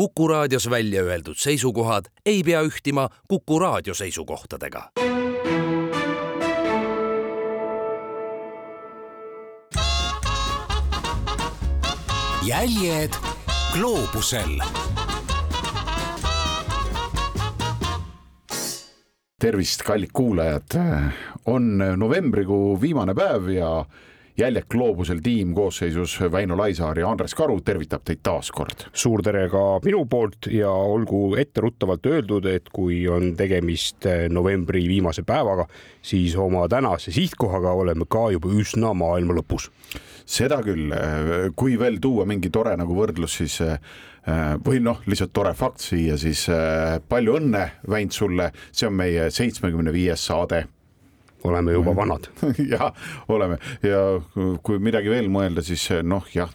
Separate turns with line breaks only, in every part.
Kuku raadios välja öeldud seisukohad ei pea ühtima Kuku raadio seisukohtadega.
jäljed gloobusel
tervist, kallid kuulajad, on novembrikuu viimane päev ja Jäljed gloobusel tiim koosseisus Väino Laisaar ja Andres Karu tervitab teid taas kord.
suur tere ka minu poolt ja olgu etteruttavalt öeldud, et kui on tegemist novembri viimase päevaga, siis oma tänase sihtkohaga oleme ka juba üsna maailma lõpus.
seda küll, kui veel tuua mingi tore nagu võrdlus, siis või noh, lihtsalt tore fakt siia, siis palju õnne, Väint, sulle, see on meie seitsmekümne viies saade
oleme juba vanad.
jah, oleme ja kui midagi veel mõelda, siis noh, jah,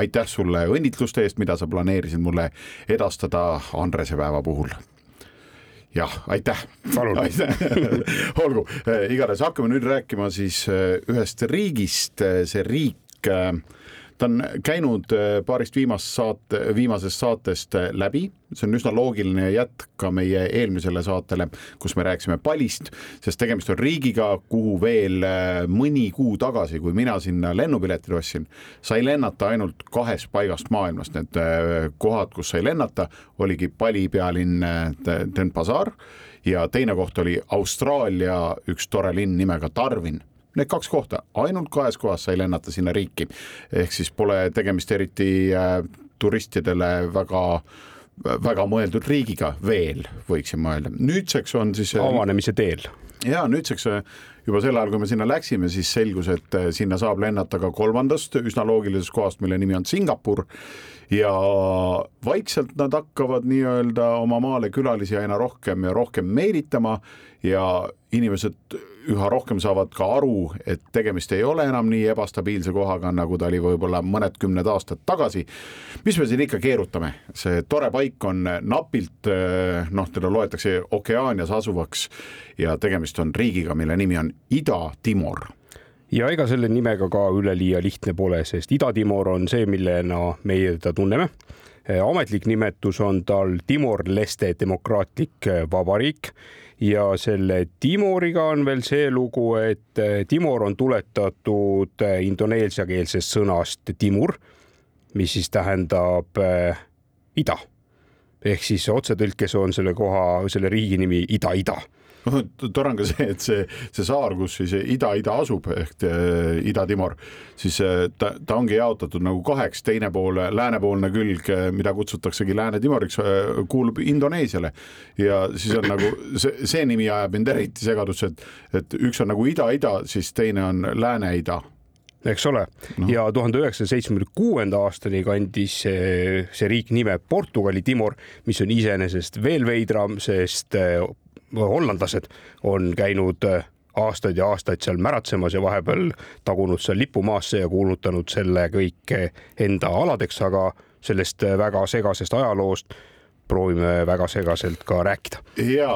aitäh sulle õnnitluste eest, mida sa planeerisid mulle edastada Andrese päeva puhul jah, aitäh.
palun.
olgu, igatahes hakkame nüüd rääkima siis ühest riigist, see riik ta on käinud äh, paarist viimast saate, viimasest saatest äh, läbi, see on üsna loogiline jätk ka meie eelmisele saatele, kus me rääkisime Palist, sest tegemist on riigiga, kuhu veel äh, mõni kuu tagasi, kui mina sinna lennupiletid ostsin, sai lennata ainult kahest paigast maailmast, need kohad, kus sai lennata, oligi Pali pealinn Denpasar ja teine koht oli Austraalia üks tore linn nimega Darwin need kaks kohta, ainult kahes kohas sai lennata sinna riiki. ehk siis pole tegemist eriti äh, turistidele väga väga mõeldud riigiga veel, võiksin mõelda. nüüdseks on siis
avanemise teel.
ja nüüdseks äh, juba sel ajal, kui me sinna läksime, siis selgus, et äh, sinna saab lennata ka kolmandast üsna loogilisest kohast, mille nimi on Singapur ja vaikselt nad hakkavad nii-öelda oma maale külalisi aina rohkem ja rohkem meelitama ja inimesed üha rohkem saavad ka aru, et tegemist ei ole enam nii ebastabiilse kohaga, nagu ta oli võib-olla mõned kümned aastad tagasi. mis me siin ikka keerutame, see tore paik on napilt noh, teda loetakse Okeaanias asuvaks ja tegemist on riigiga, mille nimi on Ida-Timor
ja ega selle nimega ka üleliia lihtne pole, sest Ida-Timor on see, millena meie teda tunneme. ametlik nimetus on tal Timor-Leste Demokraatlik Vabariik ja selle Timoriga on veel see lugu, et Timor on tuletatud indoneesiakeelsest sõnast Timur, mis siis tähendab äh, ida. ehk siis otsetõlkes on selle koha, selle riigi nimi Ida-Ida
tore on ka see, et see, see saar, kus siis Ida-Ida asub ehk äh, Ida-Timor, siis äh, ta, ta ongi jaotatud nagu kaheks, teine pool, läänepoolne külg, äh, mida kutsutaksegi Lääne-Timoriks, kuulub Indoneesiale. ja siis on nagu see, see nimi ajab mind eriti segadusse, et, et üks on nagu Ida-Ida, siis teine on Lääne-Ida
eks ole no., ja tuhande üheksasaja seitsmekümne kuuenda aastani kandis see, see riik nime Portugali Timor, mis on iseenesest veel veidram, sest hollandlased on käinud äh, aastaid ja aastaid seal märatsemas ja vahepeal tagunud seal lipu maasse ja kuulutanud selle kõik enda aladeks, aga sellest väga segasest ajaloost proovime väga segaselt ka rääkida.
ja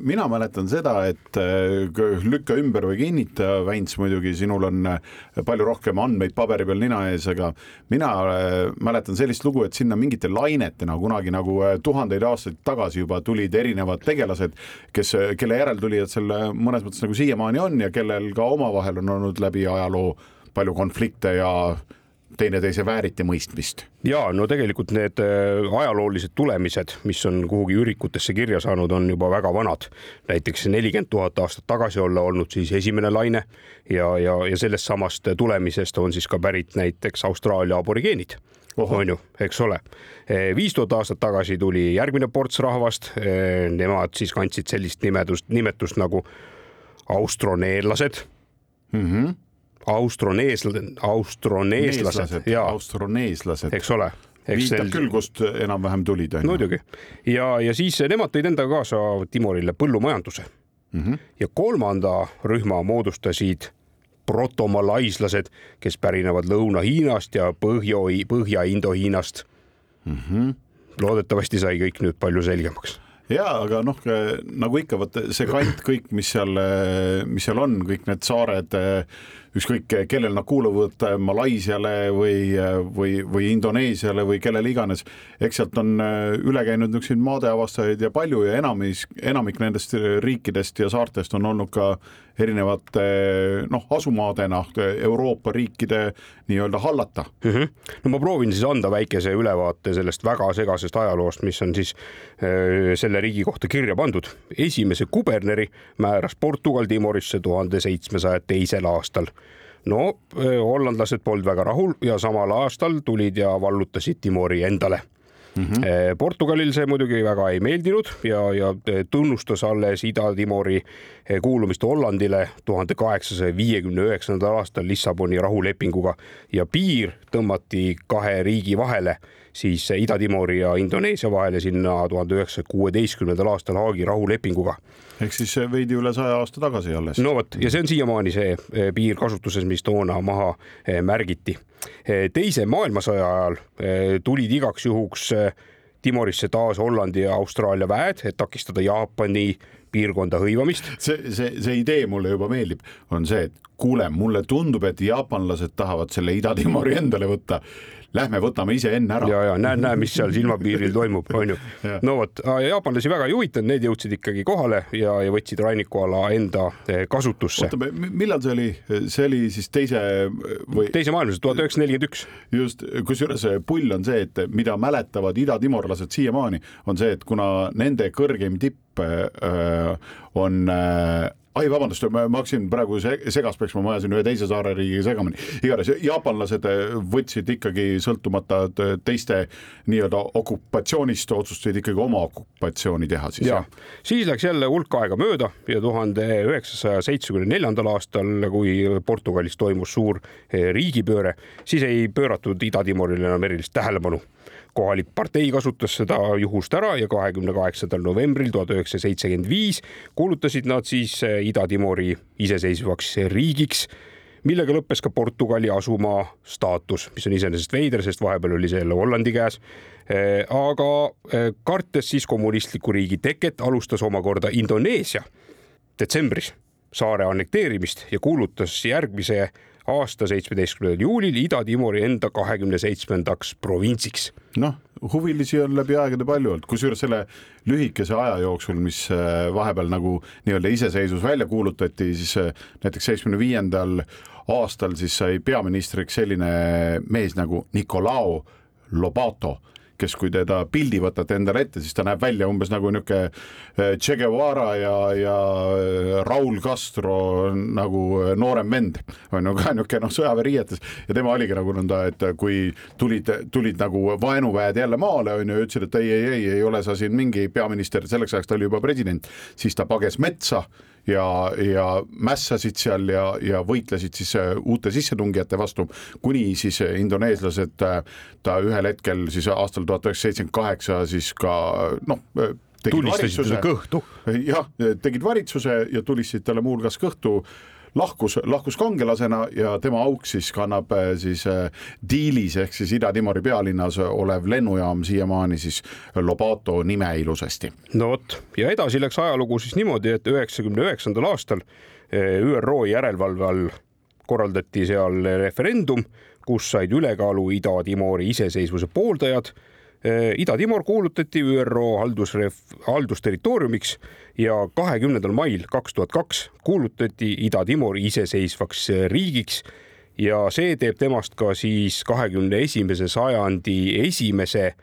mina mäletan seda, et äh, lükka ümber või kinnita, Väints muidugi, sinul on äh, palju rohkem andmeid paberi peal nina ees, aga mina äh, mäletan sellist lugu, et sinna mingite lainetena kunagi nagu tuhandeid aastaid tagasi juba tulid erinevad tegelased, kes, kelle järeltulijad seal mõnes mõttes nagu siiamaani on ja kellel ka omavahel on olnud läbi ajaloo palju konflikte ja teineteise vääritimõistmist.
ja no tegelikult need äh, ajaloolised tulemised, mis on kuhugi ürikutesse kirja saanud, on juba väga vanad. näiteks nelikümmend tuhat aastat tagasi olla olnud siis esimene laine ja, ja, ja sellest samast tulemisest on siis ka pärit näiteks Austraalia aborigeenid on ju, eks ole. viis tuhat aastat tagasi tuli järgmine ports rahvast. Nemad siis kandsid sellist nimedust, nimetust nagu austroneerlased
mm. -hmm
austroneeslased, austroneeslased
ja austroneeslased,
eks ole
viitab sel... küll, kust enam-vähem tulid.
muidugi ja, ja siis nemad tõid endaga kaasa Timorile põllumajanduse mm. -hmm. ja kolmanda rühma moodustasid protomalaislased, kes pärinevad Lõuna-Hiinast ja Põhja, Põhja-Indo-Hiinast mm. -hmm. loodetavasti sai kõik nüüd palju selgemaks
ja aga noh, nagu ikka, vot see kant, kõik, mis seal, mis seal on, kõik need saared ükskõik kellel nad kuuluvad, Malaisiale või, või, või Indoneesiale või kellele iganes. eks sealt on üle käinud niisuguseid maadeavastajaid ja palju ja enamis, enamik nendest riikidest ja saartest on olnud ka erinevate noh, asumaadena Euroopa riikide nii-öelda hallata
mm. -hmm. no ma proovin siis anda väikese ülevaate sellest väga segasest ajaloost, mis on siis äh, selle riigi kohta kirja pandud. esimese kuberneri määras Portugal Timorisse tuhande seitsmesaja teisel aastal no äh, hollandlased polnud väga rahul ja samal aastal tulid ja vallutasid Timori endale Mm -hmm. Portugalil see muidugi väga ei meeldinud ja, ja tunnustas alles Ida-Timori eh, kuulumist Hollandile tuhande kaheksasaja viiekümne üheksandal aastal Lissaboni rahulepinguga ja piir tõmmati kahe riigi vahele siis Ida-Timori ja Indoneesia vahele sinna tuhande üheksasaja kuueteistkümnendal aastal Haagi rahulepinguga.
ehk siis veidi üle saja aasta tagasi alles.
no vot ja see on siiamaani see piir kasutuses, mis toona maha märgiti teise maailmasõja ajal eh, tulid igaks juhuks eh, Timorisse taas Hollandi ja Austraalia väed, et takistada Jaapani piirkonda hõivamist.
see, see, see idee mulle juba meeldib, on see, et kuule, mulle tundub, et jaapanlased tahavad selle Ida-Timori endale võtta lähme võtame ise enne ära.
ja, ja näe, näe, mis seal silmapiiril toimub, onju. no vot, jaapanlasi väga ei huvitanud, need jõudsid ikkagi kohale ja, ja võtsid rannikuala enda eh, kasutusse.
oota, millal see oli, see oli siis teise
või? teise maailmasõda, tuhat üheksasada nelikümmend üks.
just, kusjuures pull on see, et mida mäletavad idatimorlased siiamaani, on see, et kuna nende kõrgeim tipp äh, on ai, vabandust, ma hakkasin praegu segast peksma, ma ajasin ühe teise saareriigiga segamini. igatahes jaapanlased äh, võtsid ikkagi sõltumata teiste nii-öelda okupatsioonist, otsustasid ikkagi oma okupatsiooni teha siis.
ja siis läks jälle hulk aega mööda ja tuhande üheksasaja seitsmekümne neljandal aastal, kui Portugalis toimus suur äh, riigipööre, siis ei pööratud Ida-Timorile enam erilist tähelepanu kohalik partei kasutas seda juhust ära ja kahekümne kaheksandal novembril tuhat üheksasada seitsekümmend viis kuulutasid nad siis eh, Ida-Timori iseseisvaks riigiks millega lõppes ka Portugali asumaa staatus, mis on iseenesest veider, sest vahepeal oli see jälle Hollandi käes. Eh, aga eh, kartes siis kommunistliku riigi teket, alustas omakorda Indoneesia detsembris saare annekteerimist ja kuulutas järgmise aasta seitsmeteistkümnendal juulil Ida-Timori enda kahekümne seitsmendaks provintsiks.
noh, huvilisi on läbi aegade palju olnud, kusjuures selle lühikese aja jooksul, mis äh, vahepeal nagu nii-öelda iseseisvus välja kuulutati, siis äh, näiteks seitsmekümne viiendal aastal siis sai peaministriks selline mees nagu Nicolao Lobato kes, kui teda pildi võtate endale ette, siis ta näeb välja umbes nagu niisugune eh, Che Guevara ja, ja eh, Raul Castro nagu eh, noorem vend. On ju ka niisugune noh, sõjaväeriietes. Ja tema oligi nagu nõnda, et kui tulid, tulid nagu vaenuväed jälle maale on ju, ütlesid, et ei, ei, ei, ei ole sa siin mingi peaminister, selleks ajaks ta oli juba president, siis ta pages metsa ja, ja mässasid seal ja, ja võitlesid siis äh, uute sissetungijate vastu, kuni siis äh, indoneeslased äh, ta ühel hetkel siis aastal tuhat üheksasada seitsekümmend kaheksa siis ka noh,
tulistasid teda kõhtu.
jah, tegid valitsuse ja tulistasid talle muuhulgas kõhtu lahkus, lahkus kangelasena ja tema auk siis kannab äh, siis äh, Diilis ehk siis Ida-Timori pealinnas olev lennujaam siiamaani siis Lobato nime ilusasti.
no vot ja edasi läks ajalugu siis niimoodi, et üheksakümne üheksandal aastal äh, ÜRO järelevalve all korraldati seal referendum, kus said ülekaalu Ida-Timori iseseisvuse pooldajad Ida-Timor kuulutati ÜRO haldusref-, haldusterritooriumiks ja kahekümnendal mail kaks tuhat kaks kuulutati Ida-Timor iseseisvaks riigiks. Ja see teeb temast ka siis kahekümne esimese sajandi esimese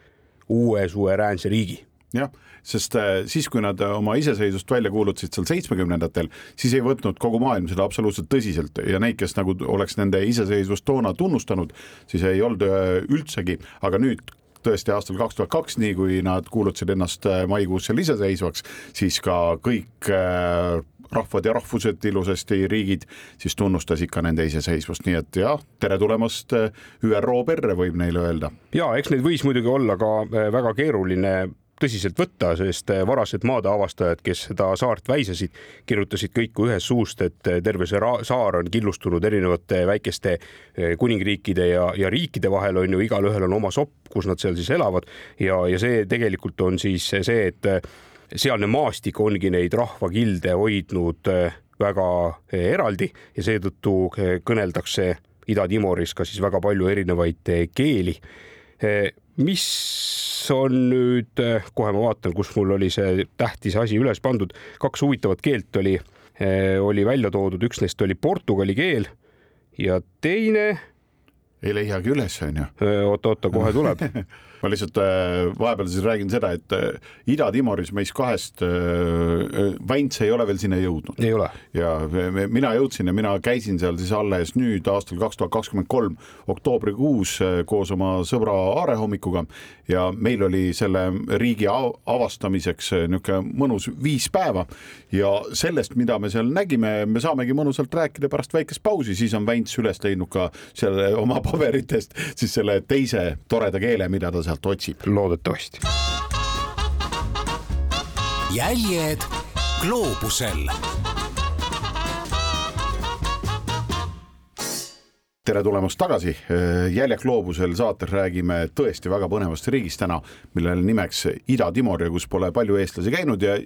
uue suveräänse riigi.
Jah, sest äh, siis, kui nad oma iseseisvust välja kuulutasid seal seitsmekümnendatel, siis ei võtnud kogu maailm seda absoluutselt tõsiselt. Ja neid, kes nagu oleks nende iseseisvust toona tunnustanud, siis ei olnud äh, üldsegi, aga nüüd tõesti aastal kaks tuhat kaks, nii kui nad kuulutasid ennast äh, maikuus seal iseseisvaks, siis ka kõik äh, rahvad ja rahvused ilusasti riigid siis tunnustasid ka nende iseseisvust, nii et jah, tere tulemast äh, ÜRO perre, võib neile öelda.
ja eks neid võis muidugi olla ka väga keeruline tõsiselt võtta, sest eh, varased maadeavastajad, kes seda saart väisasid, kirjutasid kõik ühest suust, et eh, terve see saar on killustunud erinevate väikeste eh, kuningriikide ja, ja riikide vahel on ju, igalühel on oma sopp, kus nad seal siis elavad ja, ja see tegelikult on siis see, et sealne maastik ongi neid rahvakilde hoidnud väga eraldi ja seetõttu kõneldakse Ida-Timoris ka siis väga palju erinevaid keeli. Mis on nüüd, kohe ma vaatan, kus mul oli see tähtis asi üles pandud, kaks huvitavat keelt oli, oli välja toodud, üks neist oli portugali keel ja teine
ei leiagi üles, onju.
oota-oota, kohe tuleb
ma lihtsalt äh, vahepeal siis räägin seda, et äh, Ida-Timoris meist kahest äh, Vaints ei ole veel sinna jõudnud.
ei ole.
ja mina jõudsin ja mina käisin seal siis alles nüüd aastal kaks tuhat kakskümmend kolm oktoobrikuus koos oma sõbra Aare hommikuga ja meil oli selle riigi avastamiseks niisugune mõnus viis päeva ja sellest, mida me seal nägime, me saamegi mõnusalt rääkida pärast väikest pausi, siis on Vaints üles leidnud ka selle oma paberitest siis selle teise toreda keele, mida ta seal sealt otsib.
loodetavasti.
jäljed gloobusel
tere tulemast tagasi. Jäljak gloobusel saates räägime tõesti väga põnevast riigist täna, millel nimeks Ida-Timor ja kus pole palju eestlasi käinud ja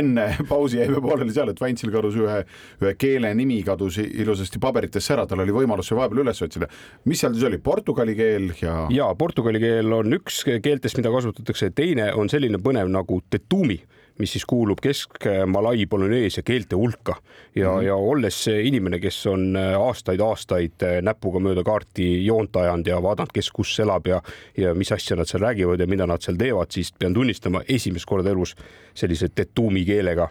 enne pausi jäime pooleli seal, et Vantsil kadus ühe, ühe keele nimi kadus ilusasti paberitesse ära, tal oli võimalus see vahepeal üles otsida. mis seal siis oli, portugali keel ja?
ja portugali keel on üks keeltest, mida kasutatakse, teine on selline põnev nagu tetumi mis siis kuulub Kesk-Malai Polüneesia keelte hulka ja mm, -hmm. ja olles inimene, kes on aastaid-aastaid näpuga mööda kaarti joont ajanud ja vaadanud, kes kus elab ja, ja mis asja nad seal räägivad ja mida nad seal teevad, siis pean tunnistama, esimest korda elus sellise tetumi keelega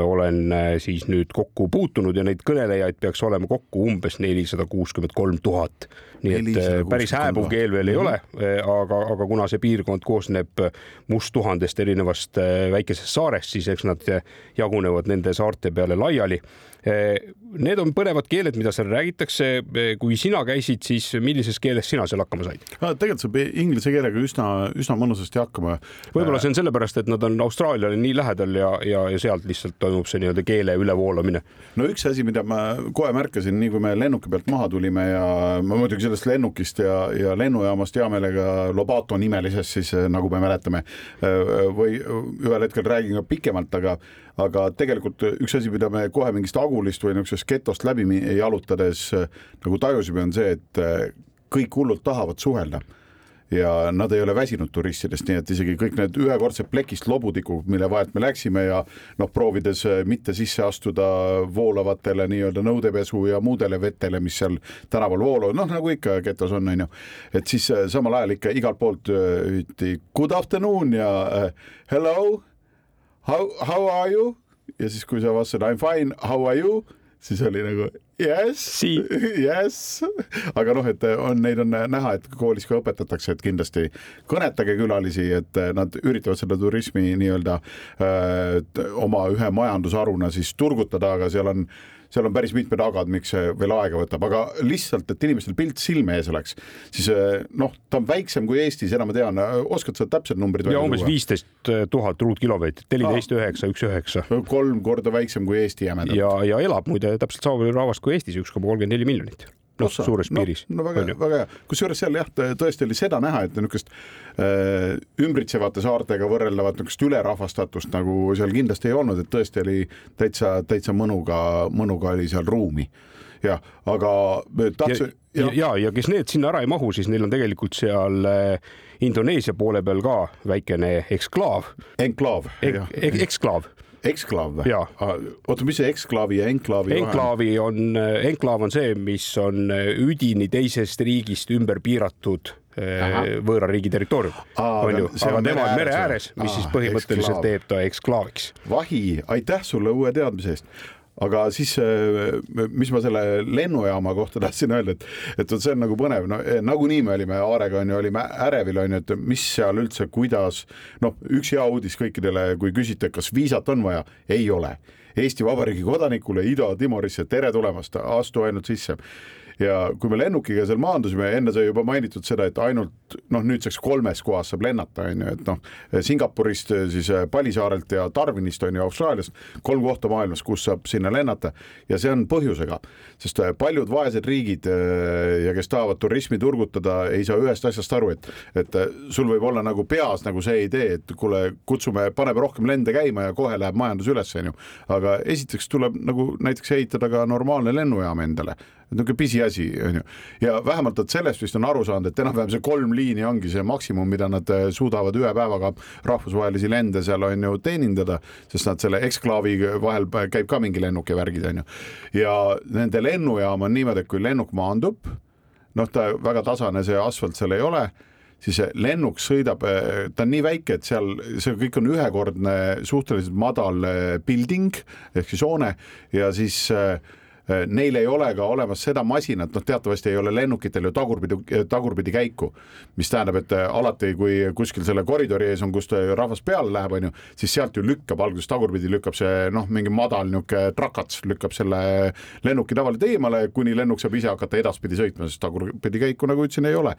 olen eh, siis nüüd kokku puutunud ja neid kõnelejaid peaks olema kokku umbes nelisada kuuskümmend kolm tuhat. nii et eh, päris hääbuv keel veel ei mm -hmm. ole, aga, aga kuna see piirkond koosneb musttuhandest erinevast väikesest saarest, siis eks nad jagunevad nende saarte peale laiali Need on põnevad keeled, mida seal räägitakse. kui sina käisid, siis millises keeles sina seal hakkama said?
tegelikult saab inglise keelega üsna, üsna mõnusasti hakkama.
võib-olla see on sellepärast, et nad on Austraaliale nii lähedal ja, ja, ja sealt lihtsalt toimub see nii-öelda keele ülevoolamine.
no üks asi, mida ma kohe märkasin, nii kui me lennuki pealt maha tulime ja ma muidugi sellest lennukist ja, ja lennujaamast hea meelega Lobato nimelisest siis nagu me mäletame või ühel hetkel räägin ka pikemalt, aga aga tegelikult üks asi, mida me kohe mingist Agulist või niisugusest getost läbi jalutades äh, nagu tajusime, on see, et äh, kõik hullult tahavad suhelda ja nad ei ole väsinud turistidest, nii et isegi kõik need ühekordsed plekist lobutikud, mille vahelt me läksime ja noh, proovides äh, mitte sisse astuda voolavatele nii-öelda nõudepesu ja muudele vetele, mis seal tänaval voolavad, noh nagu ikka getos on, onju. et siis samal ajal ikka igalt poolt hüüti good afternoon ja hello how, how are you? ja siis, kui sa vastasid I m fine, how are you? Siis oli nagu yes, yes, aga noh, et on, neid on näha, et koolis ka õpetatakse, et kindlasti kõnetage külalisi, et nad üritavad seda turismi nii-öelda äh, oma ühe majandusharuna siis turgutada, aga seal on seal on päris mitmed agad, miks see veel aega võtab, aga lihtsalt, et inimestel pilt silme ees oleks, siis eh, noh, ta on väiksem kui Eestis, enam ma tean, oskad sa täpsed numbrid?
ja umbes viisteist tuhat ruutkilomeetrit, neliteist üheksa, üks üheksa.
kolm korda väiksem kui Eesti jämedalt.
ja, ja elab muide täpselt sama palju rahvast kui Eestis, üks koma kolmkümmend neli miljonit noh, suures no, piiris.
no väga, väga hea, kusjuures seal jah, tõesti oli seda näha, et niisugust äh, ümbritsevate saartega võrreldavat niisugust ülerahvastatust nagu seal kindlasti ei olnud, et tõesti oli täitsa, täitsa mõnuga, mõnuga oli seal ruumi jah, aga
tahtsin. ja, ja, ja, kes need sinna ära ei mahu, siis neil on tegelikult seal äh, Indoneesia poole peal ka väikene eksklaav.
enklaav
Ek,. eksklaav
eksklaav või? oota, mis see eksklaavi ja enklaavi
enklaavi on, enklaav on see, mis on üdini teisest riigist ümber piiratud eh, Aha. võõra riigi territoorium, on ju, aga tema on mere ääres, mis Aa, siis põhimõtteliselt eksklaav. teeb ta eksklaaviks.
vahi, aitäh sulle uue teadmise eest aga siis, äh, mis ma selle lennujaama kohta tahtsin öelda, et, et vot see on nagu põnev, no eh, nagunii me olime Aarega onju, olime ärevil onju, et mis seal üldse, kuidas, noh, üks hea uudis kõikidele, kui küsite, kas viisat on vaja, ei ole. Eesti Vabariigi kodanikule Ida-Timorisse, tere tulemast, astu ainult sisse ja kui me lennukiga seal maandusime, enne sai juba mainitud seda, et ainult noh, nüüdseks kolmes kohas saab lennata, on ju, et noh, Singapurist siis Palisaarelt ja Darwinist on ju Austraaliast kolm kohta maailmas, kus saab sinna lennata ja see on põhjusega, sest paljud vaesed riigid ja kes tahavad turismi turgutada, ei saa ühest asjast aru, et, et sul võib olla nagu peas nagu see idee, et kuule, kutsume, paneme rohkem lende käima ja kohe läheb majandus üles, on ju. aga esiteks tuleb nagu näiteks ehitada ka normaalne lennujaam endale niisugune pisiasi, on ju. ja vähemalt nad sellest vist on aru saanud, et enam-vähem see kolm liini ongi see maksimum, mida nad eh, suudavad ühe päevaga rahvusvahelisi lende seal on ju teenindada, sest nad selle eksklaavi vahel käib ka mingi lennuk ja värgid on ju. ja nende lennujaam on niimoodi, et kui lennuk maandub, noh, ta väga tasane, see asfalt seal ei ole siis lennuk sõidab, eh, ta on nii väike, et seal see kõik on ühekordne suhteliselt madal eh, building ehk siis hoone ja siis äh, Äh, neil ei ole ka olemas seda masinat, noh, teatavasti ei ole lennukitel ju tagurpidi, tagurpidi käiku, mis tähendab, et äh, alati, kui kuskil selle koridori ees on, kust rahvas peale läheb, on ju, siis sealt ju lükkab alguses tagurpidi, lükkab see noh, mingi madal niisugune trakats lükkab selle lennuki tavaliselt eemale, kuni lennuk saab ise hakata edaspidi sõitma, sest tagurpidi käiku, nagu ütlesin, ei ole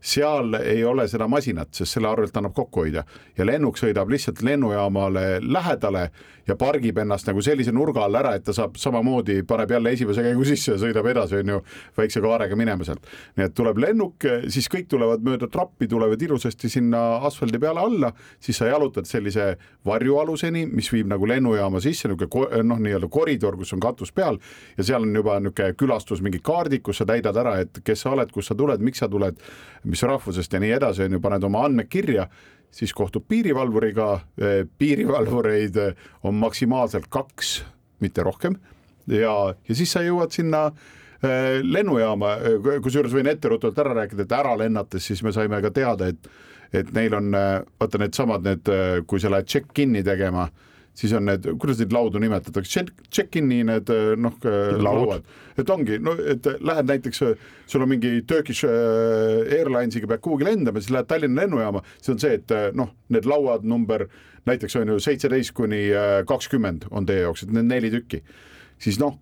seal ei ole seda masinat, sest selle arvelt annab kokku hoida ja lennuk sõidab lihtsalt lennujaamale lähedale ja pargib ennast nagu sellise nurga all ära, et ta saab samamoodi, paneb jälle esimese käigu sisse ja sõidab edasi, on ju, väikse kaarega minema sealt. nii et tuleb lennuk, siis kõik tulevad mööda trappi, tulevad ilusasti sinna asfaldi peale alla, siis sa jalutad sellise varjualuseni, mis viib nagu lennujaama sisse, niisugune noh, nii-öelda koridor, kus on katus peal ja seal on juba niisugune külastus, mingi kaardid, kus sa täidad ära, et kes sa oled, kust sa tuled, miks sa tuled, mis rahvusest ja nii edasi, on ju, paned oma andmed kirja, siis kohtub piirivalvuriga, eh, piirivalvureid eh, on maksimaalselt kaks, mitte rohkem ja, ja siis sa jõuad sinna eh, lennujaama, kusjuures võin etteruttavalt ära rääkida, et ära lennates siis me saime ka teada, et et neil on vaata needsamad need, kui sa lähed check-in'i tegema siis on need, kuidas neid laudu nimetatakse, check-in'i need noh lauad, et ongi, no et lähed näiteks, sul on mingi Turkish Airlinesiga pead kuhugi lendama, siis lähed Tallinna lennujaama, siis on see, et noh, need lauad number näiteks on ju seitseteist kuni kakskümmend on teie jaoks, et need neli tükki. Siis noh,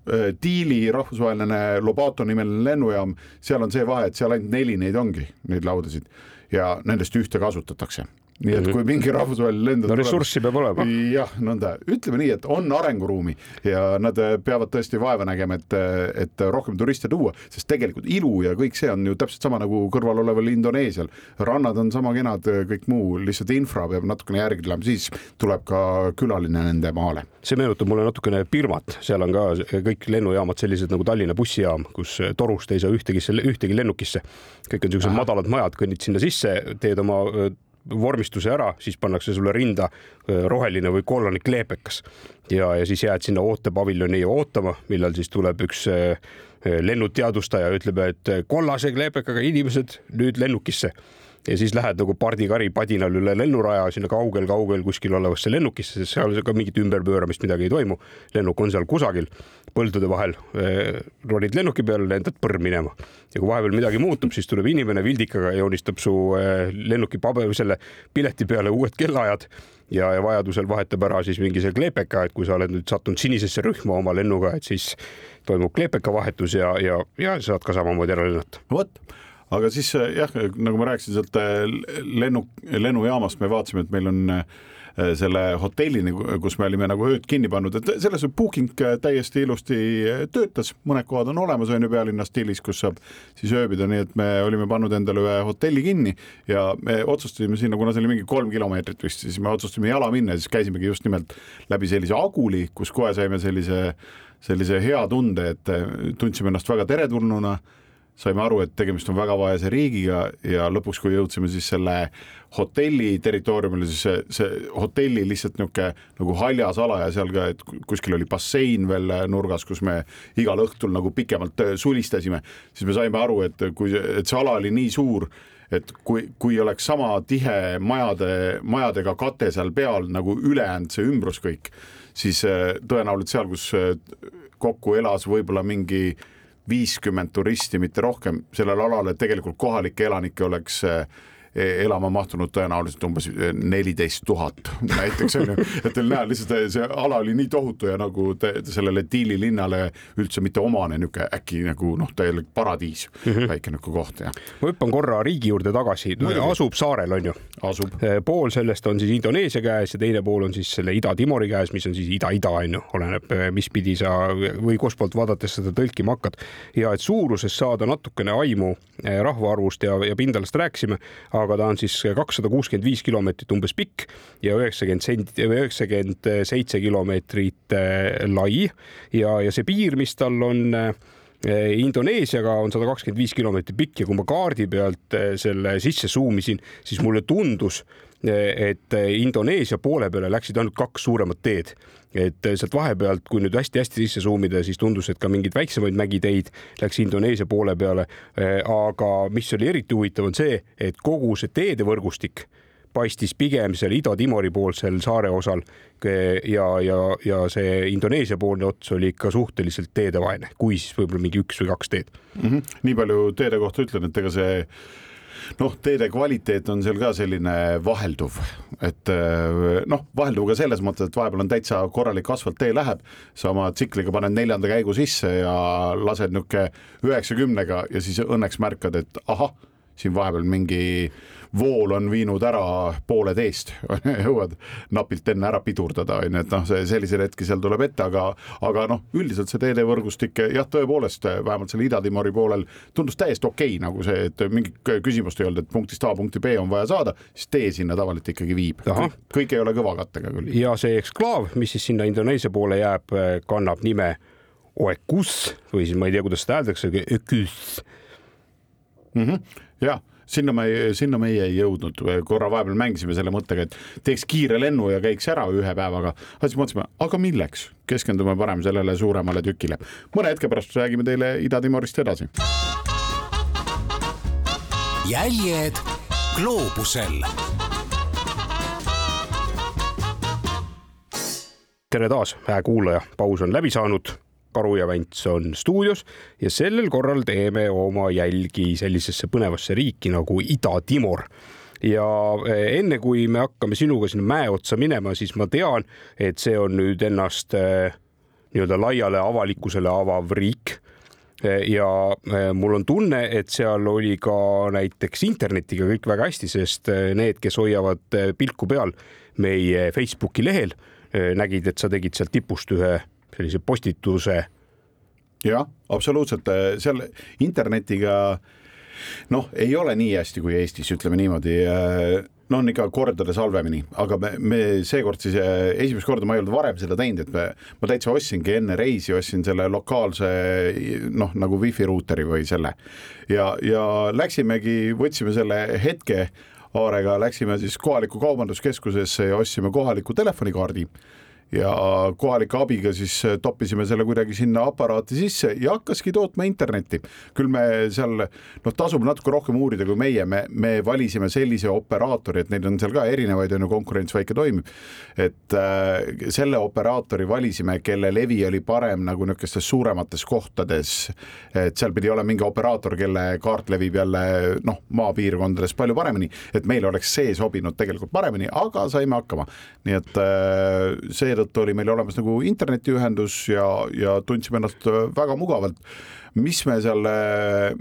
Diili rahvusvaheline Lobato nimeline lennujaam, seal on see vahe, et seal ainult neli neid ongi, neid laudasid. Ja nendest ühte kasutatakse nii et mhm. kui mingi rahvusvaheline lend
no ressurssi peab olema.
jah, nõnda, ütleme nii, et on arenguruumi ja nad äh, peavad tõesti vaeva nägema, et, äh, et rohkem turiste tuua, sest tegelikult ilu ja kõik see on ju täpselt sama nagu kõrval oleval Indoneesial. rannad on sama kenad, äh, kõik muu, lihtsalt infra peab natukene järgi tulema, siis tuleb ka külaline nende maale.
see meenutab mulle natukene Birmat, seal on ka kõik lennujaamad sellised nagu Tallinna bussijaam, kus torust ei saa ühtegi, ühtegi lennukisse. kõik on niisugused madalad majad, kõnnid sinna sisse, teed oma vormistuse ära, siis pannakse sulle rinda roheline või kollane kleepekas. Ja, ja siis jääd sinna ootepaviljoni ootama, millal siis tuleb üks lennuteadvustaja, ütleb, et kollase kleepekaga inimesed nüüd lennukisse ja siis lähed nagu pardikari padinal üle lennuraja sinna kaugel-kaugel kuskil olevasse lennukisse, sest seal ka mingit ümberpööramist midagi ei toimu. lennuk on seal kusagil põldude vahel, eh, ronid lennuki peale, lendad põrm minema ja kui vahepeal midagi muutub, siis tuleb inimene vildikaga ja joonistab su eh, lennuki paber, selle pileti peale uued kellaajad ja, ja vajadusel vahetab ära siis mingi see kleepeka, et kui sa oled nüüd sattunud sinisesse rühma oma lennuga, et siis toimub kleepeka vahetus ja, ja, ja saad ka samamoodi ära lennata.
vot aga siis eh, jah, nagu ma rääkisin sealt eh, lennu, lennujaamast me vaatasime, et meil on eh, selle hotellini, kus me olime nagu ööd kinni pannud, et selles booking täiesti ilusti töötas, mõned kohad on olemas, on ju pealinna stiilis, kus saab siis ööbida, nii et me olime pannud endale ühe hotelli kinni ja me otsustasime sinna, kuna see oli mingi kolm kilomeetrit vist, siis me otsustasime jala minna, siis käisimegi just nimelt läbi sellise aguli, kus kohe saime sellise, sellise hea tunde, et tundsime ennast väga teretulnuna saime aru, et tegemist on väga vaese riigiga ja lõpuks, kui jõudsime siis selle hotelli territooriumile, siis see, see hotelli lihtsalt niisugune nagu haljas ala ja seal ka, et kuskil oli bassein veel nurgas, kus me igal õhtul nagu pikemalt sulistasime, siis me saime aru, et kui, et see ala oli nii suur, et kui, kui oleks sama tihe majade, majadega kate seal peal nagu ülejäänud see ümbrus kõik, siis äh, tõenäoliselt seal, kus äh, kokku elas võib-olla mingi viiskümmend turisti, mitte rohkem, sellel alal, et tegelikult kohalikke elanikke oleks, e-, elama mahtunud tõenäoliselt umbes neliteist tuhat näiteks on ju, et teil näha lihtsalt see ala oli nii tohutu ja nagu te, sellele Tiili linnale üldse mitte omane niisugune äkki nagu noh, täielik paradiis mm, -hmm. väike niisugune koht ja.
ma hüppan korra riigi juurde tagasi, asub saarel on ju?
asub.
pool sellest on siis Indoneesia käes ja teine pool on siis selle Ida-Timori käes, mis on siis ida-ida on ju, oleneb, mis pidi sa või kustpoolt vaadates seda tõlkima hakkad. ja et suurusest saada natukene aimu rahvaarvust ja, ja pindalast rääkisime, aga ta on siis kakssada kuuskümmend viis kilomeetrit umbes pikk ja üheksakümmend sent- üheksakümmend seitse kilomeetrit äh, lai. Ja, ja see piir, mis tal on äh, Indoneesiaga on sada kakskümmend viis kilomeetrit pikk ja kui ma kaardi pealt äh, selle sisse suumisin, siis mulle tundus, et Indoneesia poole peale läksid ainult kaks suuremat teed et sealt vahepealt, kui nüüd hästi-hästi sisse suumida, siis tundus, et ka mingeid väiksemaid mägiteid läks Indoneesia poole peale. aga mis oli eriti huvitav, on see, et kogu see teedevõrgustik paistis pigem seal Ida-Timori poolsel saare osal ja, ja, ja see Indoneesia poolne ots oli ikka suhteliselt teedevaene, kui siis võib-olla mingi üks või kaks teed
mm. -hmm. nii palju teede kohta ütlen, et ega see noh, teede kvaliteet on seal ka selline vahelduv, et noh, vahelduv ka selles mõttes, et vahepeal on täitsa korralik asfalttee läheb, sa oma tsikliga paned neljanda käigu sisse ja lased niisugune üheksakümnega ja siis õnneks märkad, et ahah, siin vahepeal mingi vool on viinud ära poole teest jõuad napilt enne ära pidurdada, onju, et noh, see selliseid hetki seal tuleb ette, aga, aga noh, üldiselt see teedevõrgustik jah, tõepoolest vähemalt seal Ida-Timori poolel tundus täiesti okei okay, nagu see, et mingit küsimust ei olnud, et punktist A punkti B on vaja saada, siis tee sinna tavaliselt ikkagi viib. kõik ei ole kõvakattega küll.
ja see eksklaav, mis siis sinna Indoneesia poole jääb, kannab nime Oekus või siis ma ei tea, kuidas seda öeldakse, Öküs
mm -hmm.. jah sinna me, sinna meie ei jõudnud, korra vahepeal mängisime selle mõttega, et teeks kiire lennu ja käiks ära ühe päevaga. aga siis mõtlesime, aga milleks, keskendume parem sellele suuremale tükile. mõne hetke pärast räägime teile Ida-Timorist edasi.
jäljed gloobusel
tere taas, hää kuulaja, paus on läbi saanud Karu ja Vents on stuudios ja sellel korral teeme oma jälgi sellisesse põnevasse riiki nagu Ida-Timor. Ja eh, enne kui me hakkame sinuga sinna mäe otsa minema, siis ma tean, et see on nüüd ennast eh, nii-öelda laiale avalikkusele avav riik. Eh, ja mul on tunne, et seal oli ka näiteks internetiga kõik väga hästi, sest need, kes hoiavad pilku peal meie Facebooki lehel, nägid, et sa tegid sealt tipust ühe sellise postituse.
jah, absoluutselt, seal internetiga noh, ei ole nii hästi kui Eestis, ütleme niimoodi. No on ikka kordades halvemini, aga me, me seekord siis esimest korda ma ei olnud varem seda teinud, et me, ma täitsa ostsingi enne reisi, ostsin selle lokaalse noh, nagu wifi ruuteri või selle. Ja, ja läksimegi, võtsime selle hetke Aarega, läksime siis kohalikku kaubanduskeskusesse ja ostsime kohaliku telefonikaardi ja kohalike abiga siis äh, toppisime selle kuidagi sinna aparaati sisse ja hakkaski tootma internetti. küll me seal noh, tasub natuke rohkem uurida kui meie, me, me valisime sellise operaatori, et neid on seal ka erinevaid, on ju, konkurents väike toimib. et äh, selle operaatori valisime, kelle levi oli parem nagu niisugustes suuremates kohtades. et seal pidi olema mingi operaator, kelle kaart levib jälle noh, maapiirkondades palju paremini, et meil oleks see sobinud tegelikult paremini, aga saime hakkama. nii et äh, seetõttu seetõttu oli meil olemas nagu internetiühendus ja, ja tundsime ennast väga mugavalt. mis me seal,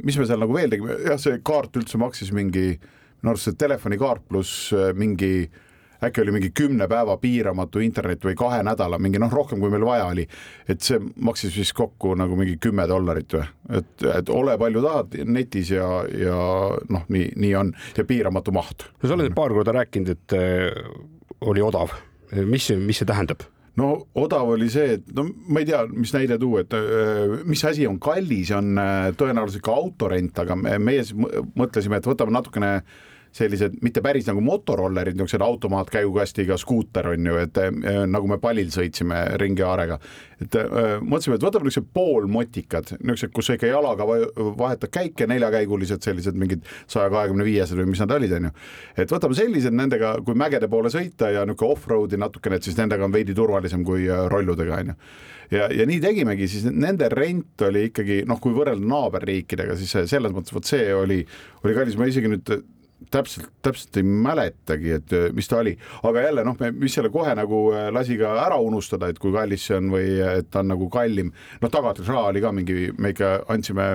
mis me seal nagu veel tegime, jah, see kaart üldse maksis mingi, minu arust see telefonikaart pluss äh, mingi äkki oli mingi kümne päeva piiramatu internet või kahe nädala, mingi noh, rohkem kui meil vaja oli. et see maksis vist kokku nagu mingi kümme dollarit või, et, et ole palju tahad netis ja, ja noh, nii, nii on ja piiramatu maht.
no sa oled paar korda rääkinud, et äh, oli odav, mis, mis see tähendab?
no odav oli see, et no ma ei tea, mis näide tuua, et äh, mis asi on kallis, on äh, tõenäoliselt ka autorent, aga meie siis mõtlesime, et võtame natukene sellised mitte päris nagu motorollerid, niisugused automaatkäigukastiga skuuter on ju, et äh, nagu me palil sõitsime ringi Aarega. et äh, mõtlesime, et võtame niisugused poolmotikad, niisugused, kus sa ikka jalaga vahetad käike, neljakäigulised sellised mingid saja kahekümne viiesed või mis nad olid, on ju. et võtame sellised nendega, kui mägede poole sõita ja niisugune off-road'i natukene, et siis nendega on veidi turvalisem kui äh, rolludega, on ju ja, ja nii tegimegi, siis nende rent oli ikkagi noh, kui võrrelda naaberriikidega, siis selles mõttes vot see oli, oli kallis, ma isegi nüüd täpselt, täpselt ei mäletagi, et äh, mis ta oli, aga jälle noh, mis selle kohe nagu äh, lasi ka ära unustada, et kui kallis see on või et ta on nagu kallim. noh, tagatisraha oli ka mingi, me ikka andsime